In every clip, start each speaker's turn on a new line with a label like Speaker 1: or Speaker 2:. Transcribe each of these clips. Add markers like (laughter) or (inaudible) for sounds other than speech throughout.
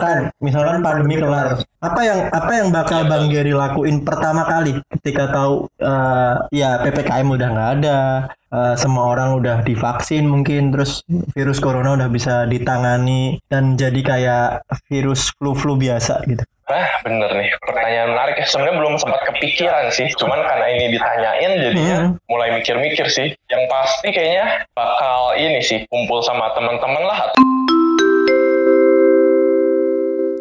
Speaker 1: misalkan misalkan pandemi kelar apa yang apa yang bakal Bang Gary lakuin pertama kali ketika tahu eh, ya PPKM udah nggak ada eh, semua orang udah divaksin mungkin terus virus corona udah bisa ditangani dan jadi kayak virus flu-flu biasa gitu
Speaker 2: Nah, bener nih. Pertanyaan menarik ya. Sebenarnya belum sempat kepikiran sih. Cuman karena ini ditanyain jadinya
Speaker 1: Hmm.
Speaker 2: mulai mikir-mikir sih. Yang pasti kayaknya bakal ini sih kumpul sama teman-teman lah.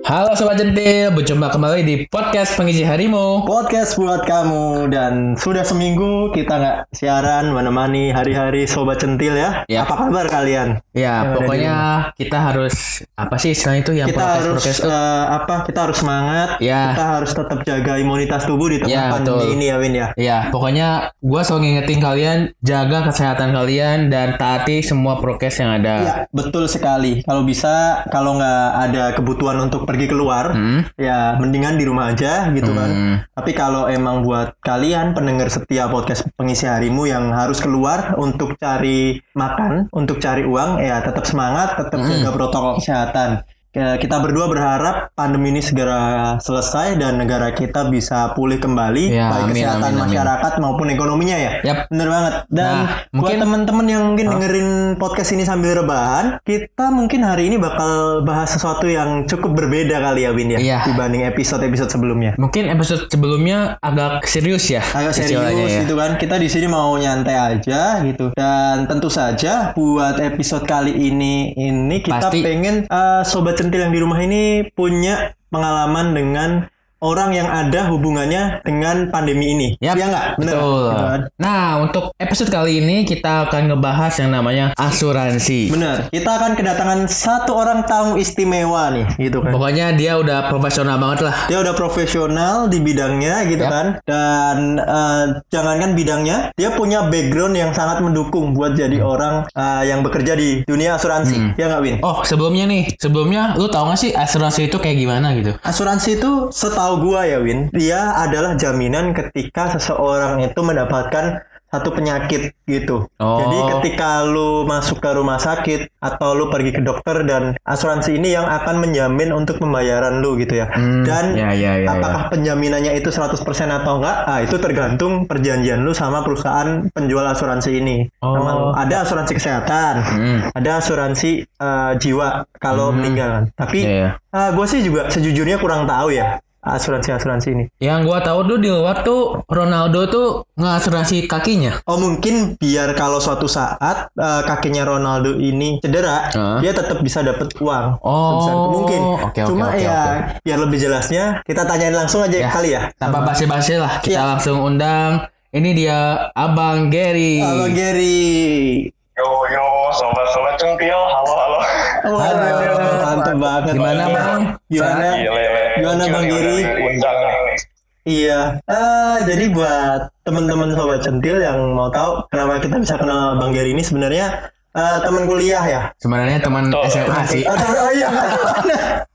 Speaker 3: Halo Sobat Centil, berjumpa kembali di podcast Pengisi Harimu
Speaker 1: podcast buat kamu dan sudah seminggu kita nggak siaran menemani hari-hari sobat centil ya
Speaker 3: Ya.
Speaker 1: apa kabar kalian
Speaker 3: Ya,
Speaker 1: Yang ada
Speaker 3: pokoknya kita harus apa sih istilahnya itu yang
Speaker 1: kita
Speaker 3: prokes
Speaker 1: harus
Speaker 3: prokes
Speaker 1: eh, apa kita harus semangat
Speaker 3: Ya.
Speaker 1: kita harus tetap jaga imunitas tubuh di tengah
Speaker 3: Ya,
Speaker 1: pandemi
Speaker 3: betul.
Speaker 1: ini ya Win ya
Speaker 3: Ya, pokoknya gue selalu ngingetin kalian jaga kesehatan kalian dan taati semua prokes yang ada.
Speaker 1: Ya, betul sekali. Kalau bisa, kalau nggak ada kebutuhan untuk pergi keluar,
Speaker 3: Hmm.
Speaker 1: ya mendingan di rumah aja gitu kan.
Speaker 3: Hmm.
Speaker 1: Tapi kalau emang buat kalian pendengar setia podcast pengisi harimu yang harus keluar untuk cari makan, untuk cari uang, ya tetap semangat, tetap
Speaker 3: Hmm.
Speaker 1: jaga protokol kesehatan. Ya, Kita berdua berharap pandemi ini segera selesai dan negara kita bisa pulih kembali,
Speaker 3: Ya,
Speaker 1: baik
Speaker 3: amin,
Speaker 1: kesehatan
Speaker 3: amin, amin.
Speaker 1: masyarakat maupun ekonominya ya.
Speaker 3: Yap.
Speaker 1: Bener banget. Dan
Speaker 3: Nah,
Speaker 1: buat
Speaker 3: mungkin-
Speaker 1: teman-teman yang mungkin dengerin podcast ini sambil rebahan, kita mungkin hari ini bakal bahas sesuatu yang cukup berbeda kali ya, Win ya,
Speaker 3: Iya.
Speaker 1: dibanding episode-episode sebelumnya.
Speaker 3: Mungkin episode sebelumnya agak serius ya.
Speaker 1: Agak serius
Speaker 3: ya.
Speaker 1: gitu kan. Kita di sini mau nyantai aja gitu. Dan tentu saja buat episode kali ini ini kita
Speaker 3: Pasti.
Speaker 1: pengen eh, sobat centil yang di rumah ini punya pengalaman dengan orang yang ada hubungannya dengan pandemi ini.
Speaker 3: Yap,
Speaker 1: Iya nggak? Bener nggak?
Speaker 3: Betul.
Speaker 1: Gitu kan?
Speaker 3: Nah, untuk episode kali ini kita akan ngebahas yang namanya asuransi.
Speaker 1: Bener. Kita akan kedatangan satu orang tamu istimewa nih, gitu kan.
Speaker 3: Pokoknya dia udah profesional banget lah.
Speaker 1: Dia udah profesional di bidangnya gitu
Speaker 3: Yap.
Speaker 1: kan. Dan eh, jangankan bidangnya, dia punya background yang sangat mendukung buat jadi orang eh, yang bekerja di dunia asuransi. Ya nggak Win?
Speaker 3: Oh, sebelumnya nih, sebelumnya lu tau gak sih asuransi itu kayak gimana gitu?
Speaker 1: Asuransi itu setahu gua ya Win, dia adalah jaminan ketika seseorang itu mendapatkan satu penyakit gitu.
Speaker 3: Oh.
Speaker 1: Jadi ketika lu masuk ke rumah sakit atau lu pergi ke dokter dan asuransi ini yang akan menjamin untuk pembayaran lu gitu ya.
Speaker 3: Hmm,
Speaker 1: dan
Speaker 3: ya, ya, ya,
Speaker 1: apakah penjaminannya itu 100% atau enggak? Ah, itu tergantung perjanjian lu sama perusahaan penjual asuransi ini.
Speaker 3: Oh.
Speaker 1: Sama- ada asuransi kesehatan,
Speaker 3: Hmm.
Speaker 1: ada asuransi eh, jiwa kalau meninggal kan. Tapi
Speaker 3: Iya, iya.
Speaker 1: gue sih juga sejujurnya kurang tahu ya asuransi-asuransi ini.
Speaker 3: Yang gua tahu tuh di luar tuh Ronaldo tuh ngasuransi kakinya.
Speaker 1: Oh mungkin biar kalau suatu saat eh, kakinya Ronaldo ini cedera,
Speaker 3: Hah?
Speaker 1: dia tetap bisa dapat uang.
Speaker 3: Oh,
Speaker 1: Sebesar mungkin.
Speaker 3: oke, oke,
Speaker 1: Cuma
Speaker 3: oke,
Speaker 1: ya
Speaker 3: oke.
Speaker 1: biar lebih jelasnya kita tanyain langsung aja
Speaker 3: Ya,
Speaker 1: kali ya.
Speaker 3: Tanpa basi-basi lah, kita
Speaker 1: Iya.
Speaker 3: langsung undang. Ini dia Abang Gary.
Speaker 1: Halo Gary.
Speaker 2: Yo yo, sobat-sobat centil, halo halo.
Speaker 1: Waduh, mantep banget.
Speaker 3: Gimana, Bang?
Speaker 1: Gimana? Gimana, Bang Giri? Iya. Eh, jadi buat teman-teman sobat centil yang mau tahu kenapa kita bisa kenal Bang Gary ini sebenarnya eh, teman kuliah ya.
Speaker 3: Sebenarnya teman. SMA sih. (laughs)
Speaker 1: Oh, temen- oh iya. (laughs)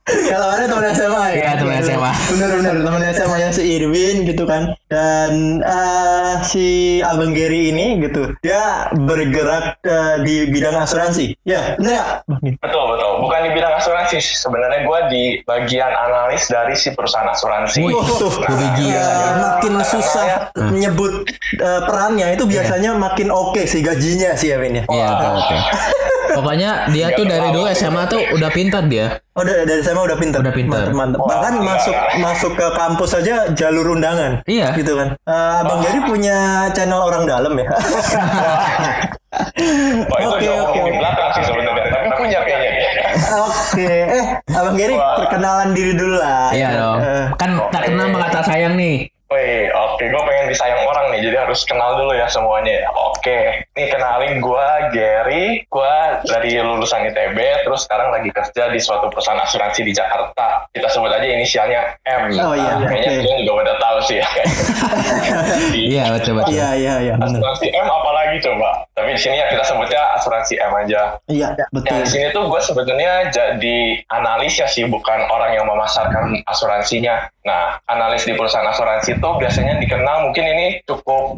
Speaker 1: Kalau ada teman SMA ya.
Speaker 3: Iya, teman SMA.
Speaker 1: Benar-benar teman SMA yang si Irwin gitu kan. Dan eh, si Abang Gary ini gitu, dia bergerak eh, di bidang asuransi. Ya, benar?
Speaker 2: Betul betul. Bukan di bidang asuransi. sih. Sebenarnya gue di bagian analis dari si perusahaan asuransi.
Speaker 3: Wih,
Speaker 1: Tuh,
Speaker 3: gila.
Speaker 1: ya, makin susah menyebut eh, perannya itu biasanya makin oke sih gajinya sih ya Vin ya.
Speaker 3: Iya, oke, oke. (laughs) Pokoknya dia tuh dari dulu SMA tuh udah pintar dia.
Speaker 1: Oh, dari, dari SMA udah pinter.
Speaker 3: Udah
Speaker 1: mantep.
Speaker 2: Wah,
Speaker 1: Bahkan
Speaker 2: gila.
Speaker 1: masuk masuk ke kampus aja jalur undangan.
Speaker 3: Iya.
Speaker 1: Gitu kan. Eh, Abang Gary punya channel orang dalam ya. (laughs)
Speaker 2: Wah itu
Speaker 1: Oke, oke,
Speaker 2: di
Speaker 1: oke.
Speaker 2: belakang sih sebenarnya. Tapi punya kayaknya.
Speaker 1: Oke. Eh, Abang Gary perkenalan diri dulu lah.
Speaker 3: Iya dong.
Speaker 1: Eh,
Speaker 3: Kan tak kenal maka tak sayang nih.
Speaker 2: Wih, oke, gue pengen disayang orang nih, jadi harus kenal dulu ya semuanya. Oke, nih kenalin gue Gary, gue dari lulusan ITB, terus sekarang lagi kerja di suatu perusahaan asuransi di Jakarta. Kita sebut aja inisialnya M.
Speaker 1: Oh, iya,
Speaker 2: Kayaknya
Speaker 1: oke.
Speaker 2: kalian juga pada tahu sih ya. (laughs)
Speaker 3: Iya, betul betul.
Speaker 1: Iya, iya, iya.
Speaker 2: Asuransi M apalagi coba? Tapi di sini ya kita sebutnya asuransi M aja.
Speaker 1: Iya,
Speaker 2: Yang
Speaker 1: betul.
Speaker 2: di sini tuh gue sebetulnya jadi analis ya sih, bukan orang yang memasarkan asuransinya. Nah, analis di perusahaan asuransi itu biasanya dikenal mungkin ini cukup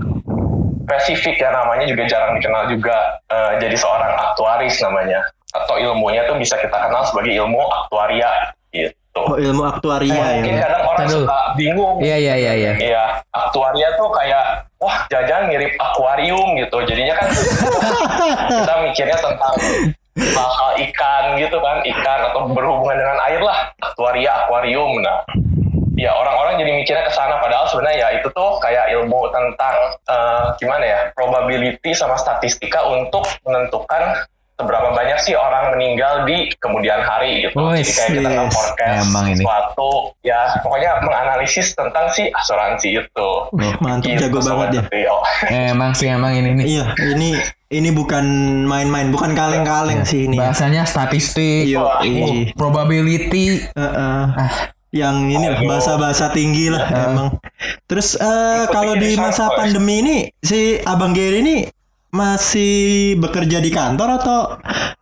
Speaker 2: spesifik ya namanya juga jarang dikenal juga eh, jadi seorang aktuaris namanya atau ilmunya tuh bisa kita kenal sebagai ilmu aktuaria gitu.
Speaker 1: Oh ilmu aktuaria ya.
Speaker 2: mungkin kadang orang
Speaker 3: Tar dulu.
Speaker 2: suka bingung
Speaker 3: Iya iya iya iya.
Speaker 2: Iya, aktuaria tuh kayak wah jajan mirip akuarium gitu. Jadinya kan (laughs) kita mikirnya tentang hal-hal ikan gitu kan, ikan atau berhubungan dengan air lah, aktuaria, akuarium. Nah, ya orang-orang jadi mikirnya ke sana padahal sebenarnya ya itu tuh kayak ilmu tentang eh, gimana ya, probability sama statistika untuk menentukan seberapa banyak sih orang meninggal di kemudian hari gitu.
Speaker 3: Wes,
Speaker 2: Jadi kayak kita
Speaker 1: yes.
Speaker 2: nge-forecast
Speaker 3: ini.
Speaker 2: sesuatu ya pokoknya menganalisis tentang si asuransi itu.
Speaker 1: Mantap
Speaker 2: Gitu,
Speaker 1: jago banget ya.
Speaker 3: Emang sih emang ini nih.
Speaker 1: Iya ini ini bukan main-main, bukan kaleng-kaleng sih ini.
Speaker 3: Bahasanya statistik,
Speaker 1: Iya.
Speaker 2: Wah,
Speaker 1: iya.
Speaker 3: probability.
Speaker 1: Heeh. Yang ini lah bahasa-bahasa tinggi lah emang. Terus eh, kalau di masa pandemi ini si Abang Gary ini masih bekerja di kantor atau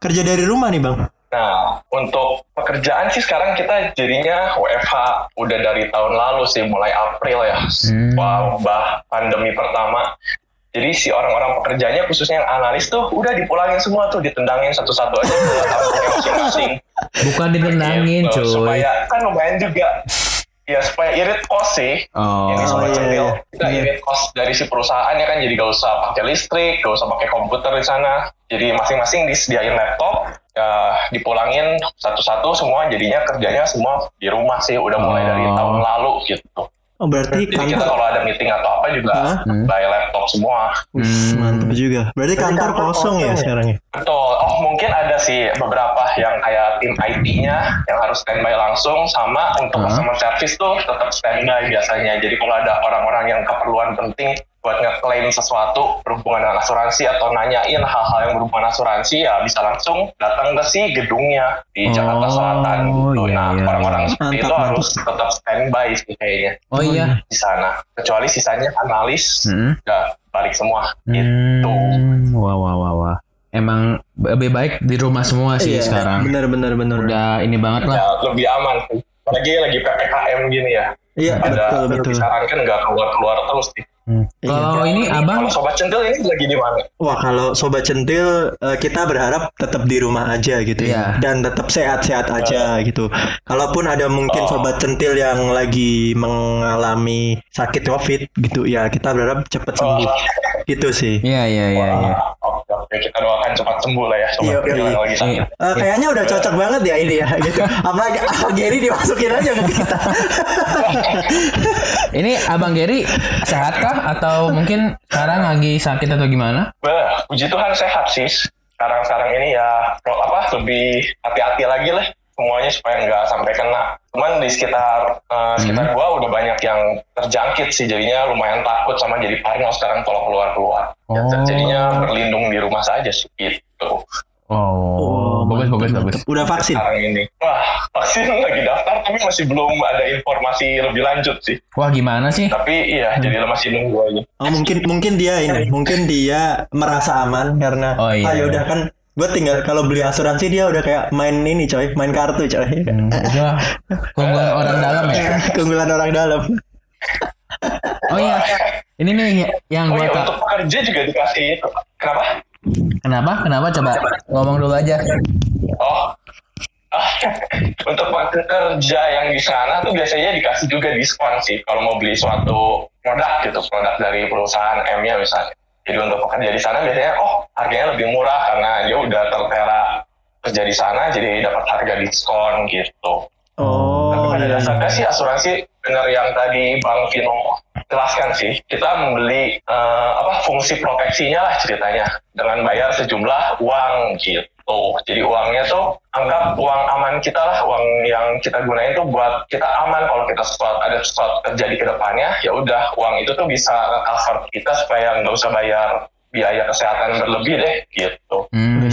Speaker 1: kerja dari rumah nih Bang?
Speaker 2: Nah, untuk pekerjaan sih sekarang kita jadinya WFH udah dari tahun lalu sih, mulai April ya.
Speaker 3: Hmm.
Speaker 2: Wabah pandemi pertama. Jadi si orang-orang pekerjanya khususnya yang analis tuh udah dipulangin semua tuh, ditendangin satu-satu aja ke kampungnya masing-masing.
Speaker 3: Bukan ditendangin,
Speaker 2: Gitu,
Speaker 3: cuy.
Speaker 2: Supaya kan lumayan juga. Ya supaya irit kos sih.
Speaker 3: Oh.
Speaker 2: Ini sobat
Speaker 1: iya, iya.
Speaker 2: kita
Speaker 1: Iya.
Speaker 2: irit kos dari si perusahaannya kan jadi gak usah pakai listrik, gak usah pakai komputer di sana. Jadi masing-masing disediain laptop, ya dipulangin satu-satu semua jadinya kerjanya semua di rumah sih udah mulai dari
Speaker 3: Oh.
Speaker 2: tahun lalu gitu.
Speaker 1: Oh berarti
Speaker 2: Jadi kita
Speaker 1: kantor
Speaker 2: kalau ada meeting atau apa juga
Speaker 1: Hah?
Speaker 3: Hmm.
Speaker 2: by laptop semua.
Speaker 3: Hmm.
Speaker 1: mantap juga. Berarti kantor
Speaker 2: kantor
Speaker 1: kosong ya
Speaker 2: kosong ya?
Speaker 1: sekarang ya?
Speaker 2: Betul. Oh mungkin ada sih beberapa yang kayak tim IT-nya yang harus standby langsung sama untuk
Speaker 3: Hah?
Speaker 2: customer service tuh tetap standby biasanya. Jadi kalau ada orang-orang yang keperluan penting buat ngeklaim sesuatu berhubungan dengan asuransi atau nanyain hal-hal yang berhubungan asuransi ya bisa langsung datang ke si gedungnya di Jakarta
Speaker 3: Oh,
Speaker 2: Selatan gitu.
Speaker 3: iya,
Speaker 2: nah,
Speaker 3: iya,
Speaker 2: orang-orang
Speaker 3: iya.
Speaker 2: seperti
Speaker 1: Mantap,
Speaker 2: itu
Speaker 1: mantap.
Speaker 2: harus tetap standby sih kayaknya
Speaker 3: Oh iya.
Speaker 2: di sana. Kecuali sisanya analis
Speaker 3: Hmm.
Speaker 2: udah balik semua gitu.
Speaker 3: Hmm. Wah wah wah wah. Emang lebih baik di rumah semua sih
Speaker 1: Iya,
Speaker 3: sekarang.
Speaker 1: Bener bener bener.
Speaker 3: Udah ini banget
Speaker 2: Ya,
Speaker 3: lah.
Speaker 2: lebih aman sih. Apalagi lagi PPKM gini ya.
Speaker 1: Iya
Speaker 2: ada
Speaker 1: betul betul.
Speaker 2: disarankan nggak keluar keluar terus nih.
Speaker 3: Hmm.
Speaker 1: Iya.
Speaker 3: Kalau ini abang
Speaker 2: Kalau sobat centil ini lagi di mana?
Speaker 1: Wah kalau sobat centil eh, kita berharap tetap di rumah aja gitu ya
Speaker 3: Iya.
Speaker 1: dan tetap sehat-sehat aja gitu. Kalaupun ada mungkin
Speaker 2: Oh.
Speaker 1: sobat centil yang lagi mengalami sakit covid gitu ya kita berharap cepat sembuh gitu sih.
Speaker 3: Iya iya iya
Speaker 2: kita doakan cepat sembuh lah ya sobat
Speaker 1: Iya, iya.
Speaker 2: lagi sakit.
Speaker 1: Eh, kayaknya udah cocok banget ya ini ya gitu. Apalagi ah, Gary dimasukin aja ke kita. (laughs)
Speaker 3: Ini abang Gary sehat kah atau mungkin sekarang lagi sakit atau gimana?
Speaker 2: Bah, puji Tuhan sehat sih. Sekarang-sekarang ini ya pro- apa lebih hati-hati lagi lah semuanya supaya nggak sampai kena. Cuman di sekitar eh, sekitar gua udah banyak yang terjangkit sih jadinya lumayan takut sama jadi parno sekarang kalau keluar-keluar. Ya,
Speaker 3: Oh.
Speaker 2: Jadinya berlindung di rumah saja sih gitu.
Speaker 3: Oh, bagus bagus bagus.
Speaker 1: mantap. Udah vaksin.
Speaker 2: sekarang ini. Wah, vaksin (laughs) lagi daftar tapi masih belum ada informasi lebih lanjut sih.
Speaker 3: Wah gimana sih?
Speaker 2: Tapi iya, jadi masih nunggu aja.
Speaker 1: Oh mungkin mungkin dia ini, (laughs) mungkin dia merasa aman karena
Speaker 3: Oh, iya.
Speaker 1: ah ya udah kan gue tinggal kalau beli asuransi dia udah kayak main ini coy, main kartu coy.
Speaker 3: Hmm, udah keunggulan orang dalam ya. (laughs)
Speaker 1: Keunggulan orang dalam.
Speaker 3: Oh iya, ini nih yang
Speaker 2: Oh
Speaker 3: gue
Speaker 2: iya,
Speaker 3: tak.
Speaker 2: untuk pekerja juga dikasih itu. Kenapa?
Speaker 3: Kenapa? Kenapa? Coba ngomong dulu aja.
Speaker 2: Oh, Ah, (laughs) untuk pekerja yang di sana tuh biasanya dikasih juga diskon sih kalau mau beli suatu produk gitu, produk dari perusahaan M-nya misalnya. Jadi untuk pekerja di sana biasanya, oh harganya lebih murah karena dia udah tertera kerja di sana, jadi dapat harga diskon gitu.
Speaker 1: Oh,
Speaker 2: Tapi pada
Speaker 1: iya.
Speaker 2: dasarnya sih asuransi benar yang tadi Bang Vino jelaskan sih. Kita membeli eh, apa fungsi proteksinya lah ceritanya dengan bayar sejumlah uang gitu. Jadi uangnya tuh anggap uang aman kita lah, uang yang kita gunain tuh buat kita aman kalau kita sesuatu ada sesuatu terjadi ke depannya, ya udah uang itu tuh bisa cover kita supaya nggak usah bayar biaya kesehatan berlebih deh gitu.
Speaker 3: Hmm.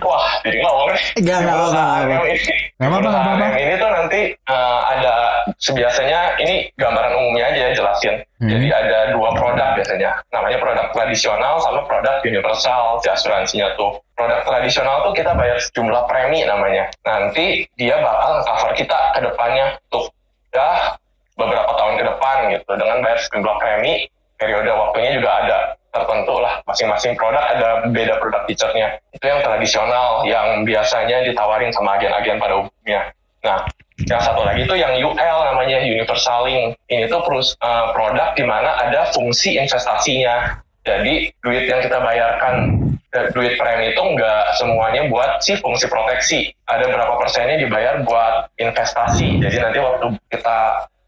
Speaker 2: Wah, jadi ngomong nih.
Speaker 1: Enggak, enggak apa-apa,
Speaker 2: ini-
Speaker 3: Nggak apa-apa,
Speaker 2: ini tuh nanti eh, ada sebiasanya ini gambaran umumnya aja ya jelasin.
Speaker 3: Hmm.
Speaker 2: Jadi ada dua produk biasanya. Namanya produk tradisional sama produk universal si asuransinya tuh. Produk tradisional tuh kita bayar sejumlah premi namanya. Nanti dia bakal cover kita ke depannya untuk ya beberapa tahun ke depan gitu dengan bayar sejumlah premi. Periode waktunya juga ada tertentu lah masing-masing produk ada beda produk feature-nya itu yang tradisional yang biasanya ditawarin sama agen-agen pada umumnya nah Yang satu lagi tuh yang UL namanya Universal Link. Ini tuh perus, eh, produk di mana ada fungsi investasinya. Jadi duit yang kita bayarkan, duit premi itu nggak semuanya buat si fungsi proteksi. Ada berapa persennya dibayar buat investasi. Jadi nanti waktu kita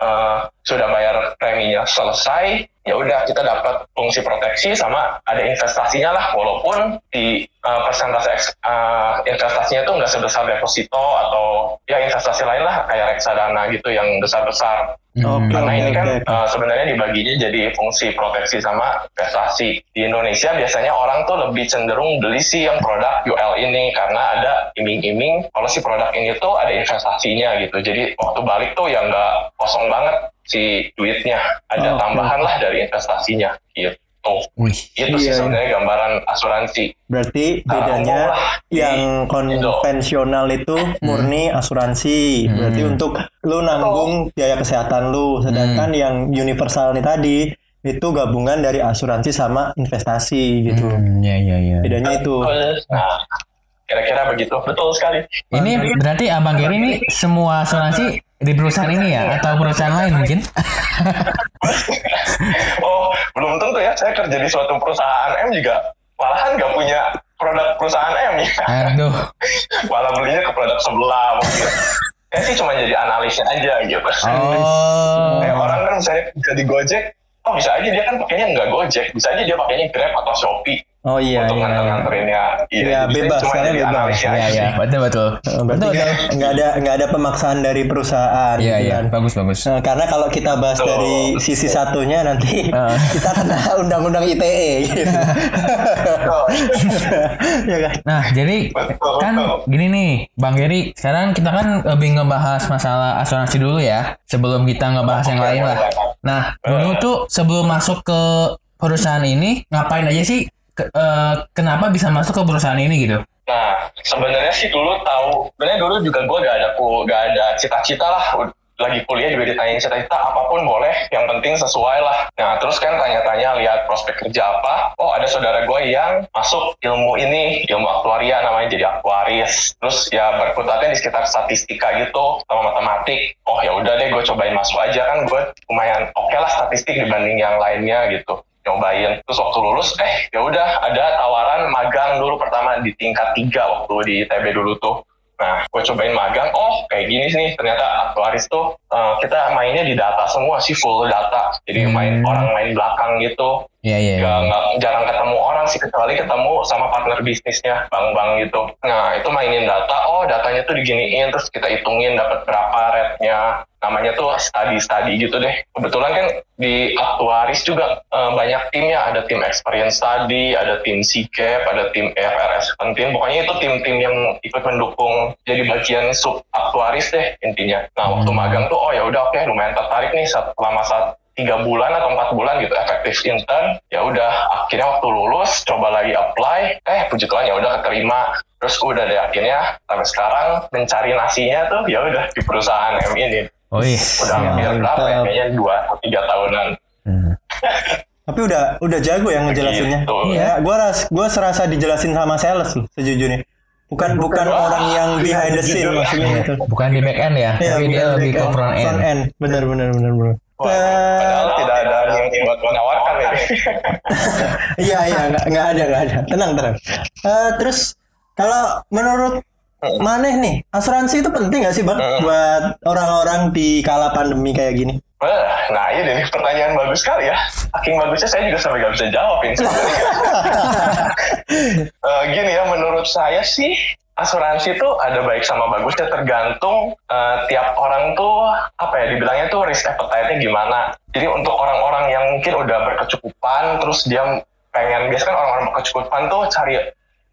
Speaker 2: eh, sudah bayar preminya selesai, ya udah kita dapat fungsi proteksi sama ada investasinya lah. Walaupun di eh, persentase eks- eh, investasinya itu nggak sebesar deposito atau ya investasi lain lah kayak reksadana gitu yang besar-besar.
Speaker 3: Hmm.
Speaker 1: Oke.
Speaker 2: Karena ini kan uh, sebenarnya dibaginya jadi fungsi proteksi sama investasi. Di Indonesia biasanya orang tuh lebih cenderung beli sih yang produk UL ini karena ada iming-iming kalau si produk ini tuh ada investasinya gitu. Jadi waktu balik tuh ya nggak kosong banget si duitnya. Ada
Speaker 1: Oke.
Speaker 2: tambahan lah dari investasinya gitu.
Speaker 3: Wih.
Speaker 2: Itu sih
Speaker 1: Iya.
Speaker 2: sebenarnya gambaran asuransi.
Speaker 1: Berarti
Speaker 2: Ah,
Speaker 1: bedanya
Speaker 2: di
Speaker 1: yang konvensional itu murni asuransi. Berarti
Speaker 3: Hmm.
Speaker 1: untuk lu nanggung biaya kesehatan lu, sedangkan yang universal nih tadi itu gabungan dari asuransi sama investasi gitu.
Speaker 3: Hmm, ya ya ya.
Speaker 1: Bedanya itu.
Speaker 2: Nah, kira-kira begitu. Betul sekali.
Speaker 3: Ini berarti Abang Gary ini semua asuransi di perusahaan ini ya atau perusahaan lain mungkin? (laughs)
Speaker 2: oh, belum tentu ya. Saya kerja di suatu perusahaan M juga malahan nggak punya produk perusahaan M ya.
Speaker 3: Aduh. (laughs)
Speaker 2: Malah belinya ke produk sebelah mungkin. Saya sih cuma jadi analisnya aja gitu.
Speaker 3: Oh.
Speaker 2: Kayak orang kan misalnya jadi Gojek, oh bisa aja dia kan pakainya nggak Gojek, bisa aja dia pakainya Grab atau Shopee
Speaker 1: Oh iya
Speaker 2: untuk
Speaker 1: iya. iya.
Speaker 2: nganter-nganterinnya.
Speaker 1: Iya,
Speaker 2: saya
Speaker 1: bebas, sekarang
Speaker 2: jadi
Speaker 1: bebas.
Speaker 3: Ya
Speaker 2: aja
Speaker 3: ya,
Speaker 2: sih.
Speaker 3: betul betul.
Speaker 1: Eh, Berarti
Speaker 3: Betul
Speaker 1: nggak
Speaker 3: betul.
Speaker 1: nggak ada nggak ada pemaksaan dari perusahaan.
Speaker 3: Iya
Speaker 1: gitu
Speaker 3: iya,
Speaker 1: kan.
Speaker 3: bagus bagus.
Speaker 1: Nah, karena kalau kita bahas
Speaker 2: Betul.
Speaker 1: dari sisi satunya nanti (laughs)
Speaker 3: Ah.
Speaker 1: kita kena undang-undang ITE gitu. (laughs)
Speaker 2: Betul.
Speaker 1: ya kan?
Speaker 3: Nah, jadi
Speaker 2: Betul,
Speaker 3: kan
Speaker 2: betul.
Speaker 3: gini nih, Bang Gary, sekarang kita kan lebih ngebahas masalah asuransi dulu ya, sebelum kita ngebahas yang lain lah. Nah, dulu tuh sebelum masuk ke perusahaan ini, ngapain aja sih? Ke- eh, kenapa bisa masuk ke perusahaan ini gitu?
Speaker 2: Nah, sebenarnya sih dulu tahu, sebenarnya dulu juga gue gak ada gak ada cita-cita lah. Lagi kuliah juga ditanyain cita-cita apa pun boleh, yang penting sesuai lah. Nah, terus kan tanya-tanya lihat prospek kerja apa. Oh, ada saudara gue yang masuk ilmu ini, ilmu aktuaria namanya jadi aktuaris. Terus ya berkutatnya di sekitar statistika gitu sama matematik. Oh ya udah deh, gue cobain masuk aja kan gue lumayan oke lah statistik dibanding yang lainnya gitu nyobain terus waktu lulus eh ya udah ada tawaran magang dulu pertama di tingkat tiga waktu di ITB dulu tuh nah gue cobain magang. Oh kayak gini sih ternyata aktuaris tuh eh, kita mainnya di data semua sih full data. Jadi main
Speaker 3: Hmm.
Speaker 2: orang main belakang gitu
Speaker 3: Iya iya.
Speaker 2: nggak nggak jarang ketemu orang sih kecuali ketemu sama partner bisnisnya bang-bang gitu. Nah itu mainin data oh datanya tuh diginiin terus kita hitungin dapat berapa rate-nya. Namanya tuh study study gitu deh. Kebetulan kan di aktuaris juga eh, banyak timnya ada tim experience study ada tim CCAP ada tim EFRS penting. Pokoknya itu tim-tim yang ikut mendukung jadi bagian sub aktuaris deh intinya. Nah waktu
Speaker 3: Hmm.
Speaker 2: magang tuh oh ya udah oke lumayan tertarik nih. Selama saat tiga bulan atau empat bulan gitu efektif intern ya udah akhirnya waktu lulus coba lagi apply eh puji Tuhan ya udah keterima terus udah deh akhirnya sampai sekarang mencari nasinya tuh ya udah di perusahaan M ini
Speaker 3: Oh iya.
Speaker 2: udah hampir berapa ya kayaknya dua atau tiga tahunan
Speaker 3: Hmm.
Speaker 1: Tapi udah udah jago yang ngejelasinnya.
Speaker 2: Gitu.
Speaker 1: Ya, gua ras gua serasa dijelasin sama sales loh sejujurnya. Bukan bukan
Speaker 2: Wah.
Speaker 1: orang yang behind the scene maksudnya gitu.
Speaker 3: Bukan di back end ya,
Speaker 1: Iya,
Speaker 3: tapi dia lebih ke front end.
Speaker 1: Front end. Benar benar benar benar.
Speaker 2: Wah, padahal tidak ada yang buat menawarkan ini (laughs)
Speaker 1: Iya iya nggak ada nggak ada. Tenang tenang. Eh, terus kalau menurut Maneh nih, asuransi itu penting gak sih bang
Speaker 2: Hmm.
Speaker 1: buat orang-orang di kala pandemi kayak gini?
Speaker 2: Nah ini nih pertanyaan bagus sekali ya. Saking bagusnya saya juga sampai gak bisa jawab ini sebenarnya. (laughs) Eh, gini ya, menurut saya sih asuransi itu ada baik sama bagusnya tergantung eh, tiap orang tuh apa ya dibilangnya tuh risk appetite-nya gimana. Jadi untuk orang-orang yang mungkin udah berkecukupan terus dia pengen biasanya kan orang-orang berkecukupan tuh cari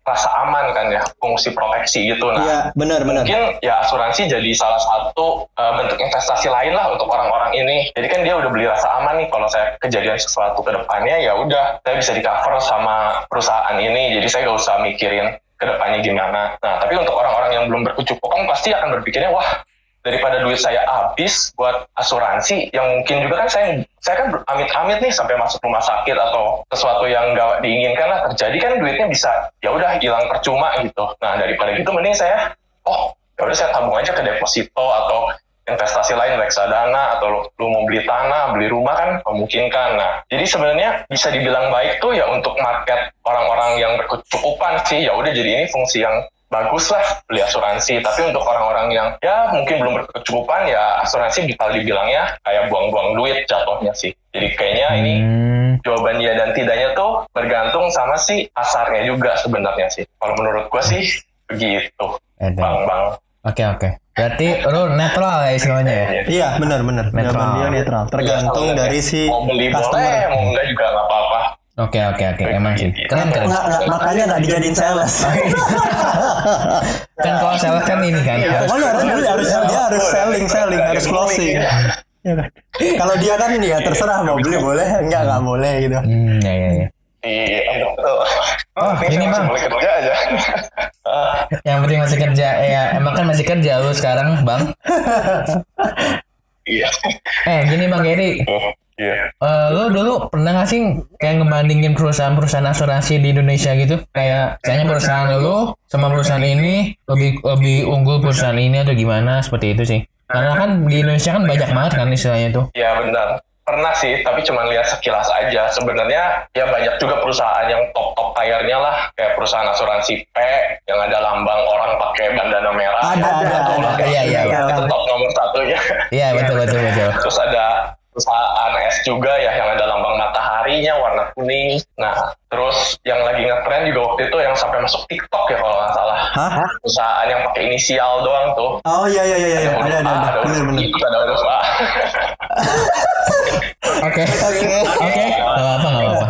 Speaker 2: rasa aman kan ya, fungsi proteksi gitu. Nah,
Speaker 1: Iya benar benar.
Speaker 2: mungkin ya asuransi jadi salah satu uh, bentuk investasi lain lah untuk orang-orang ini. Jadi kan dia udah beli rasa aman nih kalau saya kejadian sesuatu ke depannya ya udah saya bisa di cover sama perusahaan ini. Jadi saya gak usah mikirin ke depannya gimana. Nah tapi untuk orang-orang yang belum berkecukupan pasti akan berpikirnya wah daripada duit saya habis buat asuransi yang mungkin juga kan saya saya kan amit-amit nih sampai masuk rumah sakit atau sesuatu yang gak diinginkan lah terjadi kan duitnya bisa ya udah hilang percuma gitu nah daripada gitu mending saya oh ya udah saya tabung aja ke deposito atau investasi lain reksadana atau lu, lu mau beli tanah beli rumah kan memungkinkan. Nah jadi sebenarnya bisa dibilang baik tuh ya untuk market orang-orang yang berkecukupan sih. Ya udah jadi ini fungsi yang bagus lah beli asuransi. Tapi untuk orang-orang yang ya mungkin belum berkecukupan ya asuransi bisa dibilangnya kayak buang-buang duit jatuhnya sih. Jadi kayaknya ini
Speaker 3: Hmm,
Speaker 2: jawaban ya dan tidaknya tuh bergantung sama si pasarnya juga sebenarnya sih. Kalau menurut gua sih begitu.
Speaker 3: Ada.
Speaker 2: bang bang.
Speaker 3: Oke oke. Berarti lu netral ya istilahnya ya.
Speaker 1: Iya benar benar.
Speaker 3: Netral.
Speaker 1: Dia netral. Tergantung
Speaker 2: Iya,
Speaker 1: dari si
Speaker 2: mau beli boleh
Speaker 1: customer.
Speaker 2: mau enggak juga nggak apa-apa
Speaker 3: Oke oke oke. Emang sih. Keren keren.
Speaker 1: Nggak, nggak, makanya nggak dijadiin sales.
Speaker 3: Kan kalau sales kan ini kan. harus-
Speaker 1: Pokoknya harus dulu harus dia harus selling selling harus closing. Iya kan? Kalau dia kan ya terserah mau beli boleh enggak nggak boleh gitu.
Speaker 3: Hmm, ya ya ya.
Speaker 2: Iya betul
Speaker 3: Oh, ini,
Speaker 2: masih
Speaker 3: Bang.
Speaker 2: boleh kerja aja Ah, (laughs)
Speaker 3: Yang penting masih kerja ya. Emang kan masih kerja lu sekarang, Bang.
Speaker 2: iya
Speaker 3: Eh, gini Bang Gary.
Speaker 2: iya
Speaker 3: Eh, lu dulu pernah gak sih kayak ngebandingin perusahaan-perusahaan asuransi di Indonesia gitu? Kayak kayaknya perusahaan lu sama perusahaan ini lebih lebih unggul perusahaan ini atau gimana seperti itu sih? Karena kan di Indonesia kan banyak banget kan istilahnya tuh.
Speaker 2: Iya benar. Pernah sih, tapi cuma lihat sekilas aja. Sebenarnya ya banyak juga perusahaan yang top-top tayarnya lah. Kayak perusahaan asuransi P yang ada lambang orang pakai bandana merah.
Speaker 1: Ada, ada,
Speaker 2: Itu
Speaker 1: ada.
Speaker 2: lah.
Speaker 3: Iya, iya, iya.
Speaker 2: Itu top nomor satunya.
Speaker 3: Iya betul betul betul.
Speaker 2: Terus ada perusahaan S juga ya yang ada lambang mataharinya warna kuning. Nah, terus yang lagi ngetren juga waktu itu yang sampai masuk TikTok ya kalau nggak salah.
Speaker 1: Hah?
Speaker 2: Perusahaan yang pakai inisial doang tuh.
Speaker 1: Oh iya iya iya iya ada ada ada. Benar benar.
Speaker 2: I, ada huruf A. (laughs)
Speaker 3: Oke oke. Gak apa nggak apa.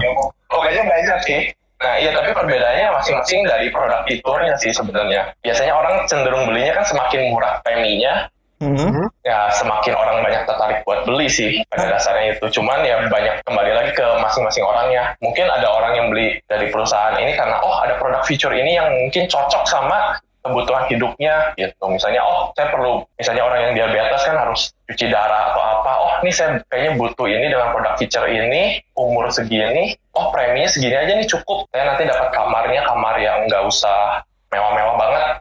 Speaker 2: Pokoknya banyak sih. Nah iya tapi perbedaannya masing-masing dari produk fiturnya sih sebenarnya. Biasanya orang cenderung belinya kan semakin murah preminya,
Speaker 1: Mhm.
Speaker 2: ya semakin orang banyak tertarik buat beli sih pada dasarnya itu. Cuman ya banyak kembali lagi ke masing-masing orangnya. Mungkin ada orang yang beli dari perusahaan ini karena oh ada produk fitur ini yang mungkin cocok sama kebutuhan hidupnya gitu. Misalnya oh saya perlu misalnya orang yang diabetes kan harus cuci darah atau apa. Oh ini saya kayaknya butuh ini dengan produk feature ini umur segini. Oh preminya segini aja nih cukup. Saya nanti dapat kamarnya kamar yang nggak usah mewah-mewah banget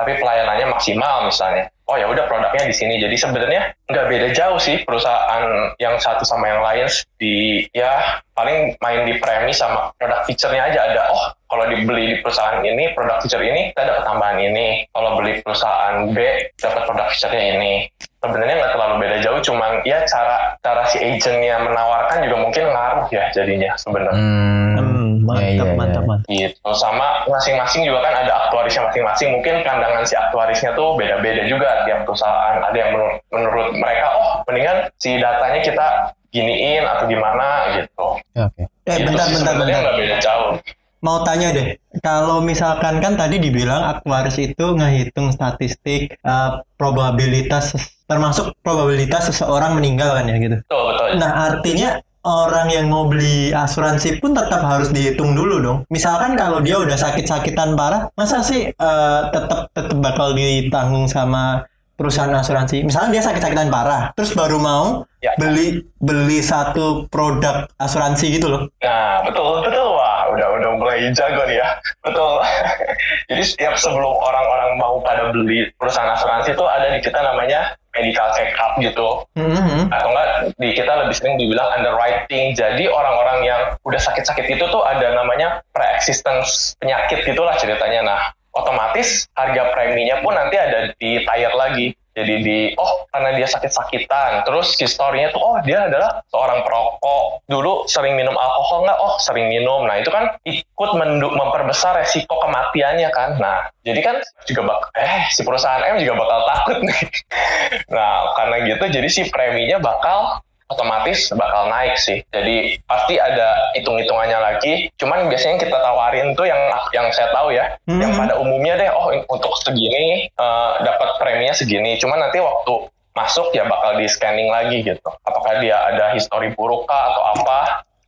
Speaker 2: tapi pelayanannya maksimal misalnya. Oh ya udah produknya di sini. Jadi sebenarnya nggak beda jauh sih perusahaan yang satu sama yang lain di ya paling main di premi sama produk feature-nya aja ada. Oh kalau dibeli di perusahaan ini produk feature ini kita dapat tambahan ini. Kalau beli perusahaan B dapat produk feature-nya ini. Sebenarnya nggak terlalu beda jauh, cuman ya cara cara si agentnya menawarkan juga mungkin ngaruh ya jadinya sebenarnya.
Speaker 3: Hmm,
Speaker 1: Hmm, mantap
Speaker 3: iya, iya,
Speaker 1: mantap
Speaker 3: iya.
Speaker 1: mantap.
Speaker 2: gitu sama masing-masing juga kan ada aktuarisnya masing-masing mungkin pandangan si aktuarisnya tuh beda-beda juga tiap perusahaan ada yang menurut, menurut mereka oh mendingan si datanya kita giniin atau gimana gitu
Speaker 3: Oke.
Speaker 1: Eh
Speaker 2: Gitu
Speaker 1: bentar
Speaker 2: sih,
Speaker 1: bentar bentar.
Speaker 2: beda jauh
Speaker 1: Mau tanya deh, kalau misalkan kan tadi dibilang aktuaris itu ngehitung statistik eh, probabilitas termasuk probabilitas seseorang meninggal kan ya gitu.
Speaker 2: betul betul
Speaker 1: Nah artinya orang yang mau beli asuransi pun tetap harus dihitung dulu dong. Misalkan kalau dia udah sakit-sakitan parah, masa sih eh, tetap tetap bakal ditanggung sama perusahaan asuransi. Misalnya dia sakit-sakitan parah, terus baru mau
Speaker 2: Ya.
Speaker 1: beli beli satu produk asuransi gitu loh.
Speaker 2: Nah, betul, betul. Udah udah mulai jago nih ya. Betul. (laughs) Jadi setiap sebelum orang-orang mau pada beli perusahaan asuransi itu ada di kita namanya medical check up gitu.
Speaker 1: Mhm.
Speaker 2: Atau enggak di kita lebih sering dibilang underwriting. Jadi orang-orang yang udah sakit-sakit itu tuh ada namanya pre-existence penyakit gitulah ceritanya. Nah, otomatis harga preminya pun nanti ada di tire lagi. Jadi di oh karena dia sakit-sakitan, terus historinya tuh oh dia adalah seorang perokok, dulu sering minum alkohol nggak? Oh sering minum. Nah itu kan ikut mendu- memperbesar resiko kematiannya kan. Nah jadi kan juga bak eh si perusahaan M juga bakal takut nih. (laughs) nah karena gitu jadi si preminya bakal otomatis bakal naik sih. Jadi pasti ada hitung-hitungannya lagi. Cuman biasanya kita tawarin tuh yang yang saya tahu ya,
Speaker 1: Hmm.
Speaker 2: yang pada umumnya deh, oh untuk segini eh, dapat preminya segini. Cuman nanti waktu masuk ya bakal di scanning lagi gitu. Apakah dia ada histori buruk kah atau apa?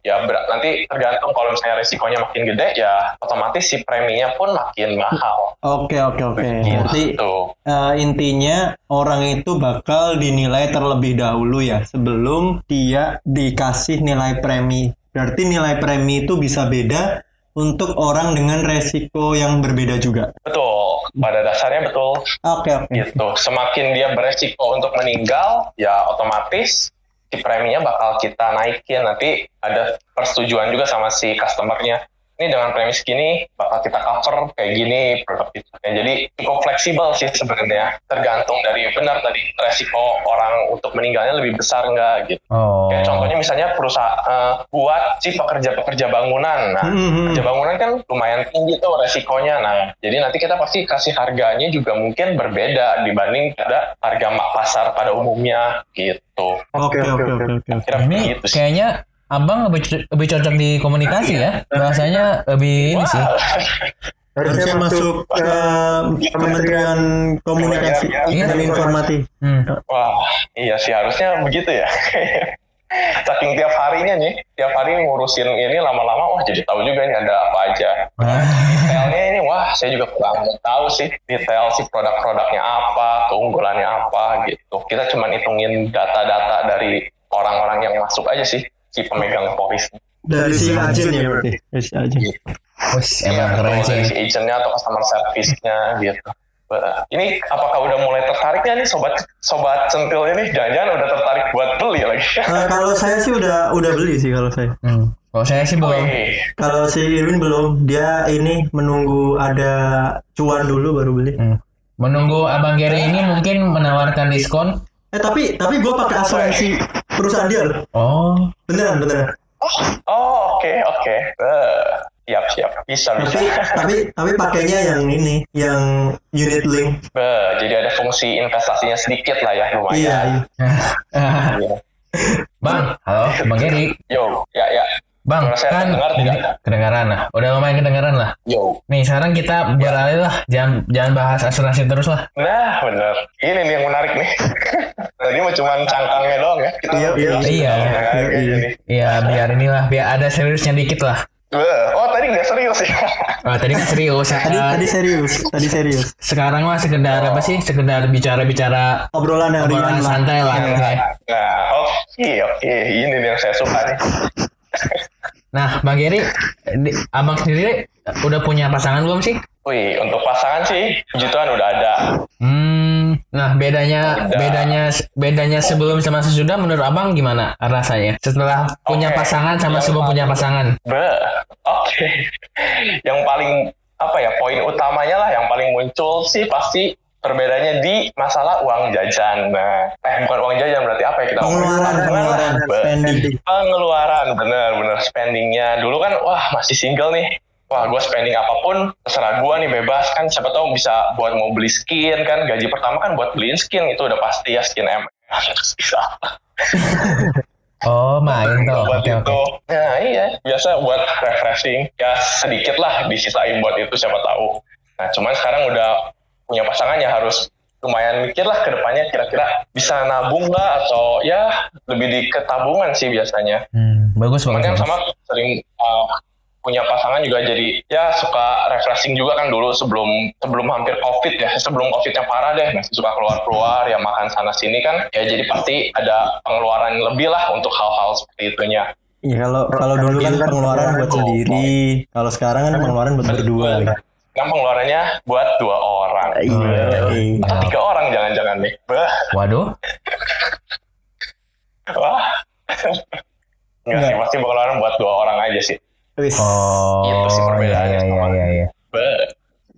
Speaker 2: Ya ber- nanti tergantung kalau misalnya resikonya makin gede ya otomatis si preminya pun makin mahal.
Speaker 1: Oke oke oke. Berarti
Speaker 2: Gitu.
Speaker 1: eh, intinya orang itu bakal dinilai terlebih dahulu ya sebelum dia dikasih nilai premi. Berarti nilai premi itu bisa beda untuk orang dengan resiko yang berbeda juga.
Speaker 2: Betul, pada dasarnya betul
Speaker 1: Oke oke.
Speaker 2: gitu. Semakin dia beresiko untuk meninggal, ya otomatis si preminya bakal kita naikin. Nanti ada persetujuan juga sama si customernya. Ini dengan premi segini bakal kita cover kayak gini produk itu. Ya, jadi cukup fleksibel sih sebenarnya. Tergantung dari benar tadi resiko orang untuk meninggalnya lebih besar nggak gitu.
Speaker 3: Oh.
Speaker 2: Kayak contohnya misalnya perusahaan eh, buat si pekerja-pekerja bangunan. Nah,
Speaker 1: Hmm,
Speaker 2: pekerja bangunan kan lumayan tinggi tuh resikonya. Nah, jadi nanti kita pasti kasih harganya juga mungkin berbeda dibanding pada harga pasar pada umumnya gitu.
Speaker 1: Oke oke oke oke.
Speaker 2: Gitu
Speaker 3: kayaknya abang lebih, co- lebih cocok di komunikasi ya. Bahasanya lebih ini sih. (laughs)
Speaker 1: Harusnya masuk ke Kementerian Komunikasi
Speaker 3: Iya.
Speaker 1: dan Informasi.
Speaker 3: Hmm.
Speaker 2: wah, iya sih harusnya begitu ya. (laughs) Saking tiap harinya nih, tiap hari ngurusin ini lama-lama, wah jadi tahu juga nih ada apa aja. Detailnya ini wah saya juga kurang tahu sih detail si produk-produknya apa keunggulannya apa gitu kita cuma hitungin data-data dari orang-orang yang masuk aja sih si pemegang polis
Speaker 1: Dari si agen ya berarti. Dari si agen.
Speaker 3: Wes,
Speaker 2: Iya,
Speaker 3: emang keren
Speaker 2: betul, dari
Speaker 3: sih.
Speaker 2: si agentnya atau customer service-nya gitu ini apakah udah mulai tertarik ya nih sobat sobat centil ini jangan-jangan udah tertarik buat beli lagi
Speaker 1: Eh, kalau saya sih udah udah beli sih kalau saya.
Speaker 3: Hmm. Kalau saya sih belum.
Speaker 1: Kalau si Irwin belum, dia ini menunggu ada cuan dulu baru beli.
Speaker 3: Hmm. Menunggu abang Gary ini mungkin menawarkan diskon.
Speaker 1: Eh tapi tapi gue pakai asuransi perusahaan dia loh.
Speaker 3: Oh,
Speaker 1: Beneran beneran.
Speaker 2: oh oke oke Eh, siap siap bisa bisa
Speaker 1: Tapi tapi tapi pakainya yang ini, yang unit link.
Speaker 2: Bah, jadi ada fungsi investasinya sedikit lah ya
Speaker 1: Iya.
Speaker 2: lumayan
Speaker 1: iya.
Speaker 2: Iya. (laughs)
Speaker 3: bang, halo, bang Gary.
Speaker 2: Yo, ya ya.
Speaker 3: Bang,
Speaker 2: saya
Speaker 3: kan
Speaker 2: tidak?
Speaker 3: kedengaran lah. Udah lumayan kedengaran lah.
Speaker 2: Yo.
Speaker 3: Nih, sekarang kita beralih lah. Jangan jangan bahas asuransi terus lah.
Speaker 2: Nah, bener. Ini nih yang menarik nih. (laughs) Tadi mah cuma cangkangnya doang ya. Kita
Speaker 1: Iya, iya.
Speaker 3: Iya.
Speaker 2: Nah, kayak
Speaker 1: Iya.
Speaker 2: gini.
Speaker 3: Iya, biar inilah, biar ada seriusnya dikit lah.
Speaker 2: Bah, Oh, tadi nggak serius ya? (laughs)
Speaker 3: Oh, tadi kan serius.
Speaker 1: Tadi
Speaker 3: Eh,
Speaker 1: tadi serius, tadi serius.
Speaker 3: sekarang mah sekedar apa sih? Sekedar bicara-bicara
Speaker 1: Obrolan yang
Speaker 3: obrolan
Speaker 1: ringan lah.
Speaker 3: santai lah. Oke.
Speaker 2: Nah, oke, oke. Ini nih yang saya suka nih. (laughs)
Speaker 3: Nah, Bang Gary, di- abang sendiri udah punya pasangan belum sih?
Speaker 2: Wih, untuk pasangan sih, puji Tuhan udah ada.
Speaker 3: Hmm, nah bedanya
Speaker 2: Udah.
Speaker 3: bedanya bedanya sebelum sama sesudah menurut abang gimana rasanya? Setelah punya pasangan sama
Speaker 2: Yang
Speaker 3: sebelum punya pasangan?
Speaker 2: Bah, oke. (laughs) yang paling apa ya poin utamanya lah yang paling muncul sih pasti perbedaannya di masalah uang jajan. Nah, eh bukan uang jajan berarti apa ya? Kita?
Speaker 1: Pengeluaran, pengeluaran, spending.
Speaker 2: pengeluaran bener-bener spendingnya. Dulu kan wah masih single nih. Wah gue spending apa pun terserah gue nih bebas kan. Siapa tahu bisa buat mau beli skin kan. Gaji pertama kan buat beliin skin itu udah pasti ya skin M. Bisa (laughs)
Speaker 3: Oh, main tuh.
Speaker 2: buat
Speaker 3: Oke,
Speaker 2: itu.
Speaker 3: Oke.
Speaker 2: nah iya. Biasa buat refreshing. Ya sedikit lah disisain buat itu siapa tahu. Nah cuman sekarang udah punya pasangan ya harus lumayan mikir lah ke depannya kira-kira bisa nabung nggak atau ya lebih di ketabungan sih biasanya
Speaker 3: Hmm, bagus
Speaker 2: kan
Speaker 3: bagus.
Speaker 2: sama sering uh, punya pasangan juga jadi ya suka refreshing juga kan dulu sebelum sebelum hampir covid ya sebelum covid yang parah deh masih suka keluar keluar ya makan sana sini kan ya jadi pasti ada pengeluaran lebih lah untuk hal-hal seperti itunya
Speaker 1: Iya kalau kalau dulu kan pengeluaran buat sendiri, kalau sekarang kan pengeluaran buat berdua.
Speaker 2: Kan pengeluarannya buat dua orang
Speaker 1: Iya.
Speaker 2: atau tiga orang jangan-jangan nih bah
Speaker 3: Waduh.
Speaker 2: wah Enggak sih pasti pengeluaran buat dua orang aja sih.
Speaker 3: Oh,
Speaker 2: Itu sih
Speaker 3: iya
Speaker 2: perbedaannya
Speaker 3: iya iya iya. iya.
Speaker 2: bah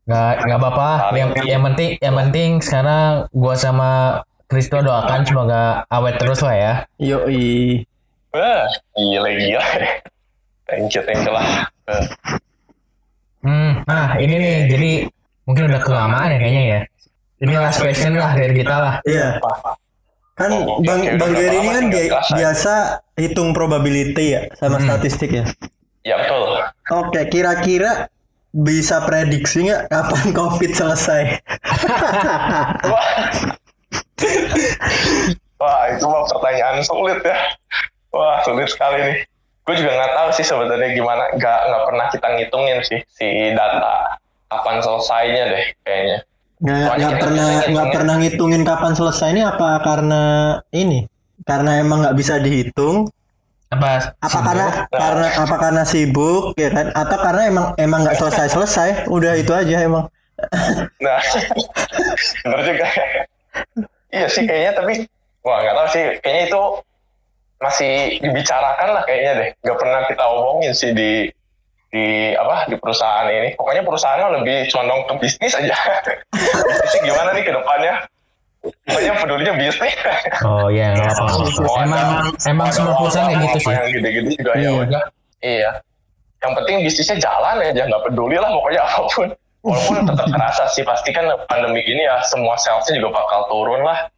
Speaker 3: Nggak nggak apa-apa. Yang
Speaker 2: iya.
Speaker 3: yang penting yang penting sekarang gua sama Kristo doakan semoga awet terus lah ya.
Speaker 1: Yoi.
Speaker 2: bah gila gila thank you thank you lah Bah.
Speaker 3: Hmm, nah ini nih jadi mungkin udah kelamaan ya kayaknya ya. Ini last question lah dari kita lah.
Speaker 1: Iya. Kan
Speaker 2: Oh,
Speaker 1: Bang. Bang Gary ini kan
Speaker 2: ya.
Speaker 1: biasa hitung probability ya sama
Speaker 3: Hmm.
Speaker 1: statistik ya.
Speaker 2: ya betul
Speaker 1: Oke, kira-kira bisa prediksi nggak kapan (laughs) COVID selesai?
Speaker 2: Wah. (laughs) Wah, itu mah pertanyaan sulit ya. Wah, sulit sekali nih. Gue juga nggak tahu sih sebenarnya gimana. Nggak nggak pernah kita ngitungin sih si data kapan selesainya deh kayaknya.
Speaker 1: Nggak pernah nggak
Speaker 2: ngitungin.
Speaker 1: pernah ngitungin kapan selesai ini apa karena ini? Karena emang nggak bisa dihitung
Speaker 3: Apa?
Speaker 1: Apa
Speaker 3: sibuk?
Speaker 1: karena karena apa karena sibuk ya kan? Atau karena emang emang nggak selesai selesai? Udah itu aja emang.
Speaker 2: Nah, (laughs) bener juga. iya sih kayaknya tapi wah nggak tahu sih kayaknya itu masih dibicarakan lah kayaknya deh. Nggak pernah kita omongin sih di di apa di perusahaan ini. Pokoknya perusahaannya lebih condong ke bisnis aja. (laughs) Bisnisnya gimana nih ke depannya? Pokoknya pedulinya bisnis.
Speaker 3: Oh iya, nggak apa-apa.
Speaker 2: Oh,
Speaker 3: Emang
Speaker 2: ada-
Speaker 3: emang semua perusahaan kayak gitu
Speaker 2: apa
Speaker 3: sih.
Speaker 2: Yang gede-gede juga ya
Speaker 1: Iya.
Speaker 2: udah. Iya. Yang penting bisnisnya jalan aja, nggak peduli lah pokoknya apa pun. Walaupun tetap kerasa sih, pasti kan pandemi ini ya semua salesnya juga bakal turun lah.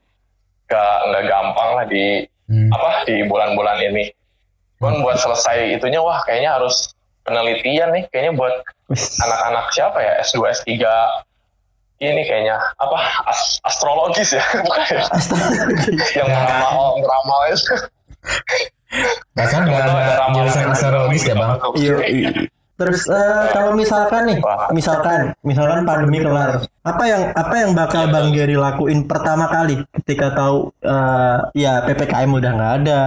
Speaker 2: Gak, nggak gampang lah di
Speaker 3: Hmm.
Speaker 2: apa di bulan-bulan ini. Cuman buat selesai itunya wah kayaknya harus penelitian nih. Kayaknya buat anak-anak siapa ya S2 S3 ini kayaknya apa as- astrologis ya (laughs) bukan ya? yang
Speaker 3: Ya.
Speaker 2: ngeramal ngeramal itu
Speaker 3: Bahkan nggak ada jurusan astrologis ya bang.
Speaker 1: Iya. Iya. Terus eh, kalau misalkan nih, misalkan misalkan pandemi kelar, apa yang apa yang bakal Bang Gary lakuin pertama kali ketika tahu eh, ya PPKM udah nggak ada,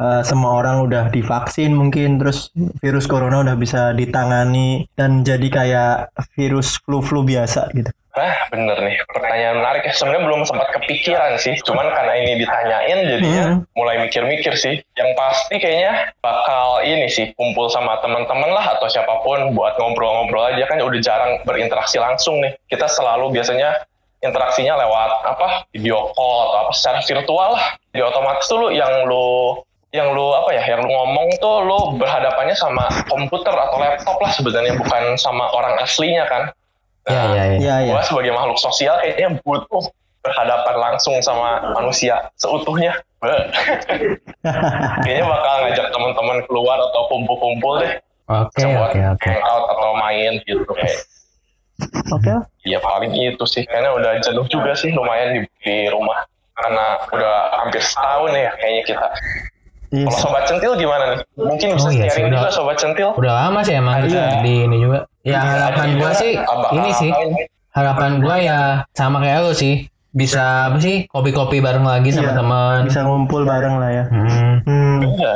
Speaker 1: eh, semua orang udah divaksin mungkin, terus virus corona udah bisa ditangani dan jadi kayak virus flu-flu biasa gitu.
Speaker 2: Ah, bener nih. Pertanyaan menarik ya. Sebenarnya belum sempat kepikiran sih. Cuman karena ini ditanyain jadinya
Speaker 1: Hmm.
Speaker 2: mulai mikir-mikir sih. Yang pasti kayaknya bakal ini sih kumpul sama teman-teman lah atau siapa pun buat ngobrol-ngobrol aja kan udah jarang berinteraksi langsung nih. Kita selalu biasanya interaksinya lewat apa video call atau apa secara virtual lah. Jadi otomatis tuh lu yang lu yang lu apa ya yang lu ngomong tuh lu berhadapannya sama komputer atau laptop lah sebenarnya bukan sama orang aslinya kan.
Speaker 3: Iya iya iya.
Speaker 1: Iya iya.
Speaker 2: Gua sebagai makhluk sosial kayaknya butuh berhadapan langsung sama manusia seutuhnya. (laughs) Kayaknya bakal ngajak teman-teman keluar atau kumpul-kumpul deh.
Speaker 3: Oke
Speaker 2: buat
Speaker 3: oke oke.
Speaker 2: hangout atau main gitu kayak.
Speaker 1: Oke.
Speaker 2: Ya paling itu sih. Karena udah jenuh juga sih lumayan di, di rumah. Karena udah hampir setahun ya kayaknya kita.
Speaker 1: Iya.
Speaker 2: Kalau sobat centil gimana nih? Mungkin bisa
Speaker 3: Oh iya sih,
Speaker 2: sharing
Speaker 3: udah.
Speaker 2: juga sobat centil.
Speaker 3: Udah lama sih emang
Speaker 1: Iya.
Speaker 3: di ini juga. Ya harapan gua sih
Speaker 2: Abang-
Speaker 3: ini sih.
Speaker 2: abang-
Speaker 3: Harapan gua ya sama kayak lu sih. Bisa apa sih kopi-kopi bareng lagi sama
Speaker 1: Iya,
Speaker 3: teman.
Speaker 1: Bisa ngumpul bareng lah ya.
Speaker 3: Hmm.
Speaker 1: Hmm.
Speaker 2: Iya.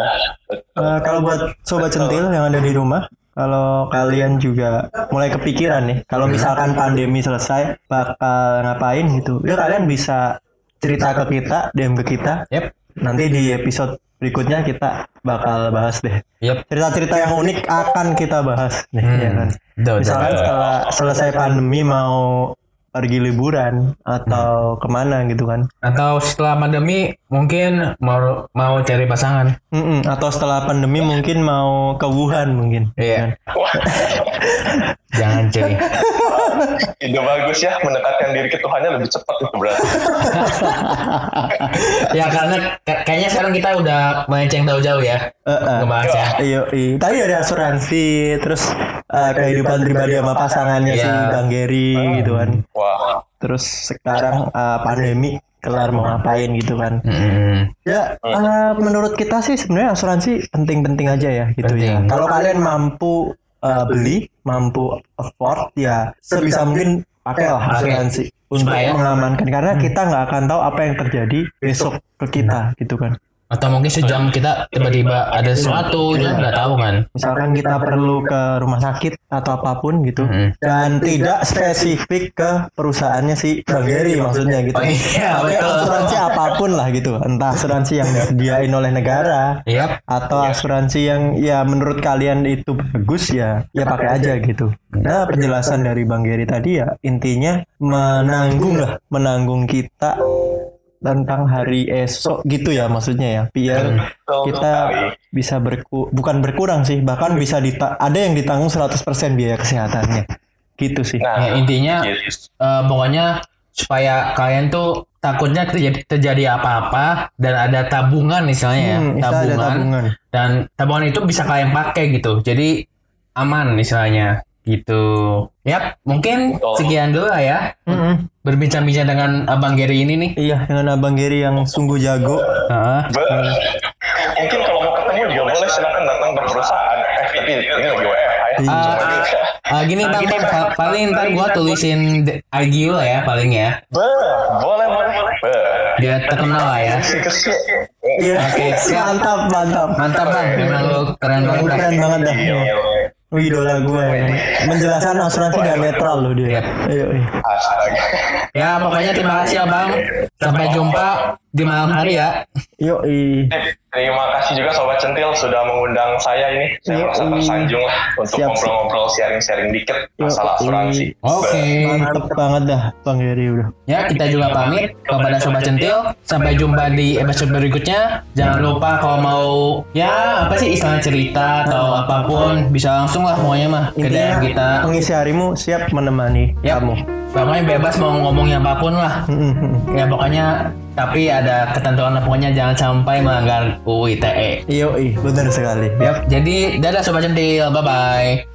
Speaker 1: Eh, kalau buat sobat centil yang ada di rumah, kalau kalian juga mulai kepikiran nih, kalau misalkan pandemi selesai bakal ngapain gitu, ya kalian bisa cerita ke kita, DM ke kita.
Speaker 3: Yep.
Speaker 1: Nanti di episode berikutnya kita bakal bahas deh.
Speaker 3: Yep.
Speaker 1: Cerita-cerita yang unik akan kita bahas nih,
Speaker 3: Hmm.
Speaker 1: ya kan.
Speaker 3: Udah.
Speaker 1: Misalkan setelah selesai pandemi mau pergi liburan atau ke mana gitu kan.
Speaker 3: Atau setelah pandemi mungkin mau mau cari pasangan.
Speaker 1: Mm-mm. Atau setelah pandemi mungkin mau ke Wuhan mungkin.
Speaker 3: Iya.
Speaker 2: Wah, (laughs)
Speaker 3: Jangan cuy. (laughs)
Speaker 2: ide bagus ya mendekatkan diri ke Tuhannya lebih cepat itu berarti. (laughs)
Speaker 3: ya karena ka- kayaknya sekarang kita udah melenceng jauh-jauh ya
Speaker 1: Eh, eh.
Speaker 3: ngebahas ya.
Speaker 1: Iya, iya. Tadi ada asuransi, terus eh, kehidupan pribadi sama pasangannya
Speaker 3: Iya.
Speaker 1: si Bang Gary gitu kan.
Speaker 2: Wah,
Speaker 1: Terus sekarang eh, pandemi kelar mau ngapain gitu kan.
Speaker 3: Mm-mm.
Speaker 1: Ya, eh, menurut kita sih sebenarnya asuransi penting-penting aja ya gitu ya.
Speaker 3: Penting.
Speaker 1: Kalau kalian mampu eh, beli, mampu afford ya sebisa mungkin pakailah
Speaker 3: Pakai.
Speaker 1: asuransi untuk
Speaker 3: Supaya-
Speaker 1: mengamankan. Karena kita nggak akan tahu apa yang terjadi besok ke kita gitu kan.
Speaker 3: Atau mungkin sejam kita tiba-tiba ada sesuatu kita nggak tahu kan.
Speaker 1: Misalkan kita perlu ke rumah sakit atau apa pun gitu
Speaker 3: Mm-mm.
Speaker 1: dan tidak spesifik ke perusahaannya si Bang Gary maksudnya gitu.
Speaker 3: Oh iya, betul.
Speaker 1: asuransi apa pun lah gitu, entah asuransi yang disediain oleh negara
Speaker 3: Yap.
Speaker 1: atau asuransi yang ya menurut kalian itu bagus ya ya pakai aja gitu. Nah penjelasan dari Bang Gary tadi ya intinya menanggung lah menanggung kita tentang hari esok gitu ya maksudnya ya biar
Speaker 2: betul
Speaker 1: kita bisa berku bukan berkurang sih bahkan bisa dita ada yang ditanggung 100% biaya kesehatannya. Gitu sih.
Speaker 2: Nah,
Speaker 3: Ya, intinya
Speaker 2: gitu.
Speaker 3: eh, pokoknya supaya kalian tuh takutnya terjadi, terjadi apa-apa dan ada tabungan misalnya ya
Speaker 1: Hmm, ada
Speaker 3: tabungan,
Speaker 1: tabungan.
Speaker 3: dan tabungan itu bisa kalian pakai gitu. Jadi aman misalnya gitu Yap, mungkin
Speaker 2: Betul.
Speaker 3: sekian dulu lah ya
Speaker 1: Mm-mm.
Speaker 3: berbincang-bincang dengan abang Gary ini nih
Speaker 1: iya dengan abang Gary yang sungguh jago
Speaker 3: Heeh.
Speaker 2: Be- Mungkin kalau mau ketemu juga boleh silakan datang ke perusahaan. Eh, tapi ini lagi WFH ya.
Speaker 1: Iya.
Speaker 2: Gitu.
Speaker 3: Ah, gini bang, pa- paling ntar gua tulisin IG lo ya paling ya
Speaker 2: Be- boleh boleh boleh. Be-
Speaker 3: biar terkenal lah ya.
Speaker 1: Iya.
Speaker 3: Oke, siap.
Speaker 1: mantap, mantap.
Speaker 3: Mantap bang, memang lu keren banget.
Speaker 1: Keren banget dah.
Speaker 2: Iya, iya.
Speaker 1: Lu idola gue ya. Menjelaskan asuransi gak netral lu dia. Ayo, ayo.
Speaker 2: Astaga.
Speaker 3: Ya pokoknya terima kasih ya bang. Sampai jumpa di malam hari ya.
Speaker 1: Yo, i.
Speaker 2: Eh, Terima kasih juga Sobat Centil sudah mengundang saya ini. Saya
Speaker 1: Iya,
Speaker 2: merasa
Speaker 1: iya.
Speaker 2: tersanjung lah untuk ngobrol-ngobrol, sharing-sharing dikit
Speaker 1: Iya,
Speaker 2: masalah asuransi.
Speaker 3: Oke.
Speaker 1: Mantep banget dah Bang Gary udah.
Speaker 3: Ya kita juga pamit kepada sobat centil. Sampai jumpa di episode berikutnya. Jangan lupa kalau mau ya apa sih istilah cerita atau apa pun bisa langsung lah pokoknya mah ke DM kita.
Speaker 1: pengisi harimu siap menemani
Speaker 3: Yap.
Speaker 1: kamu.
Speaker 3: Pokoknya bebas mau ngomongin apa pun
Speaker 1: lah.
Speaker 3: Ya pokoknya tapi ada ketentuan pokoknya jangan sampai melanggar UU ITE.
Speaker 1: Yo, i. Benar sekali.
Speaker 3: Yap, jadi dadah sobat centil, bye bye.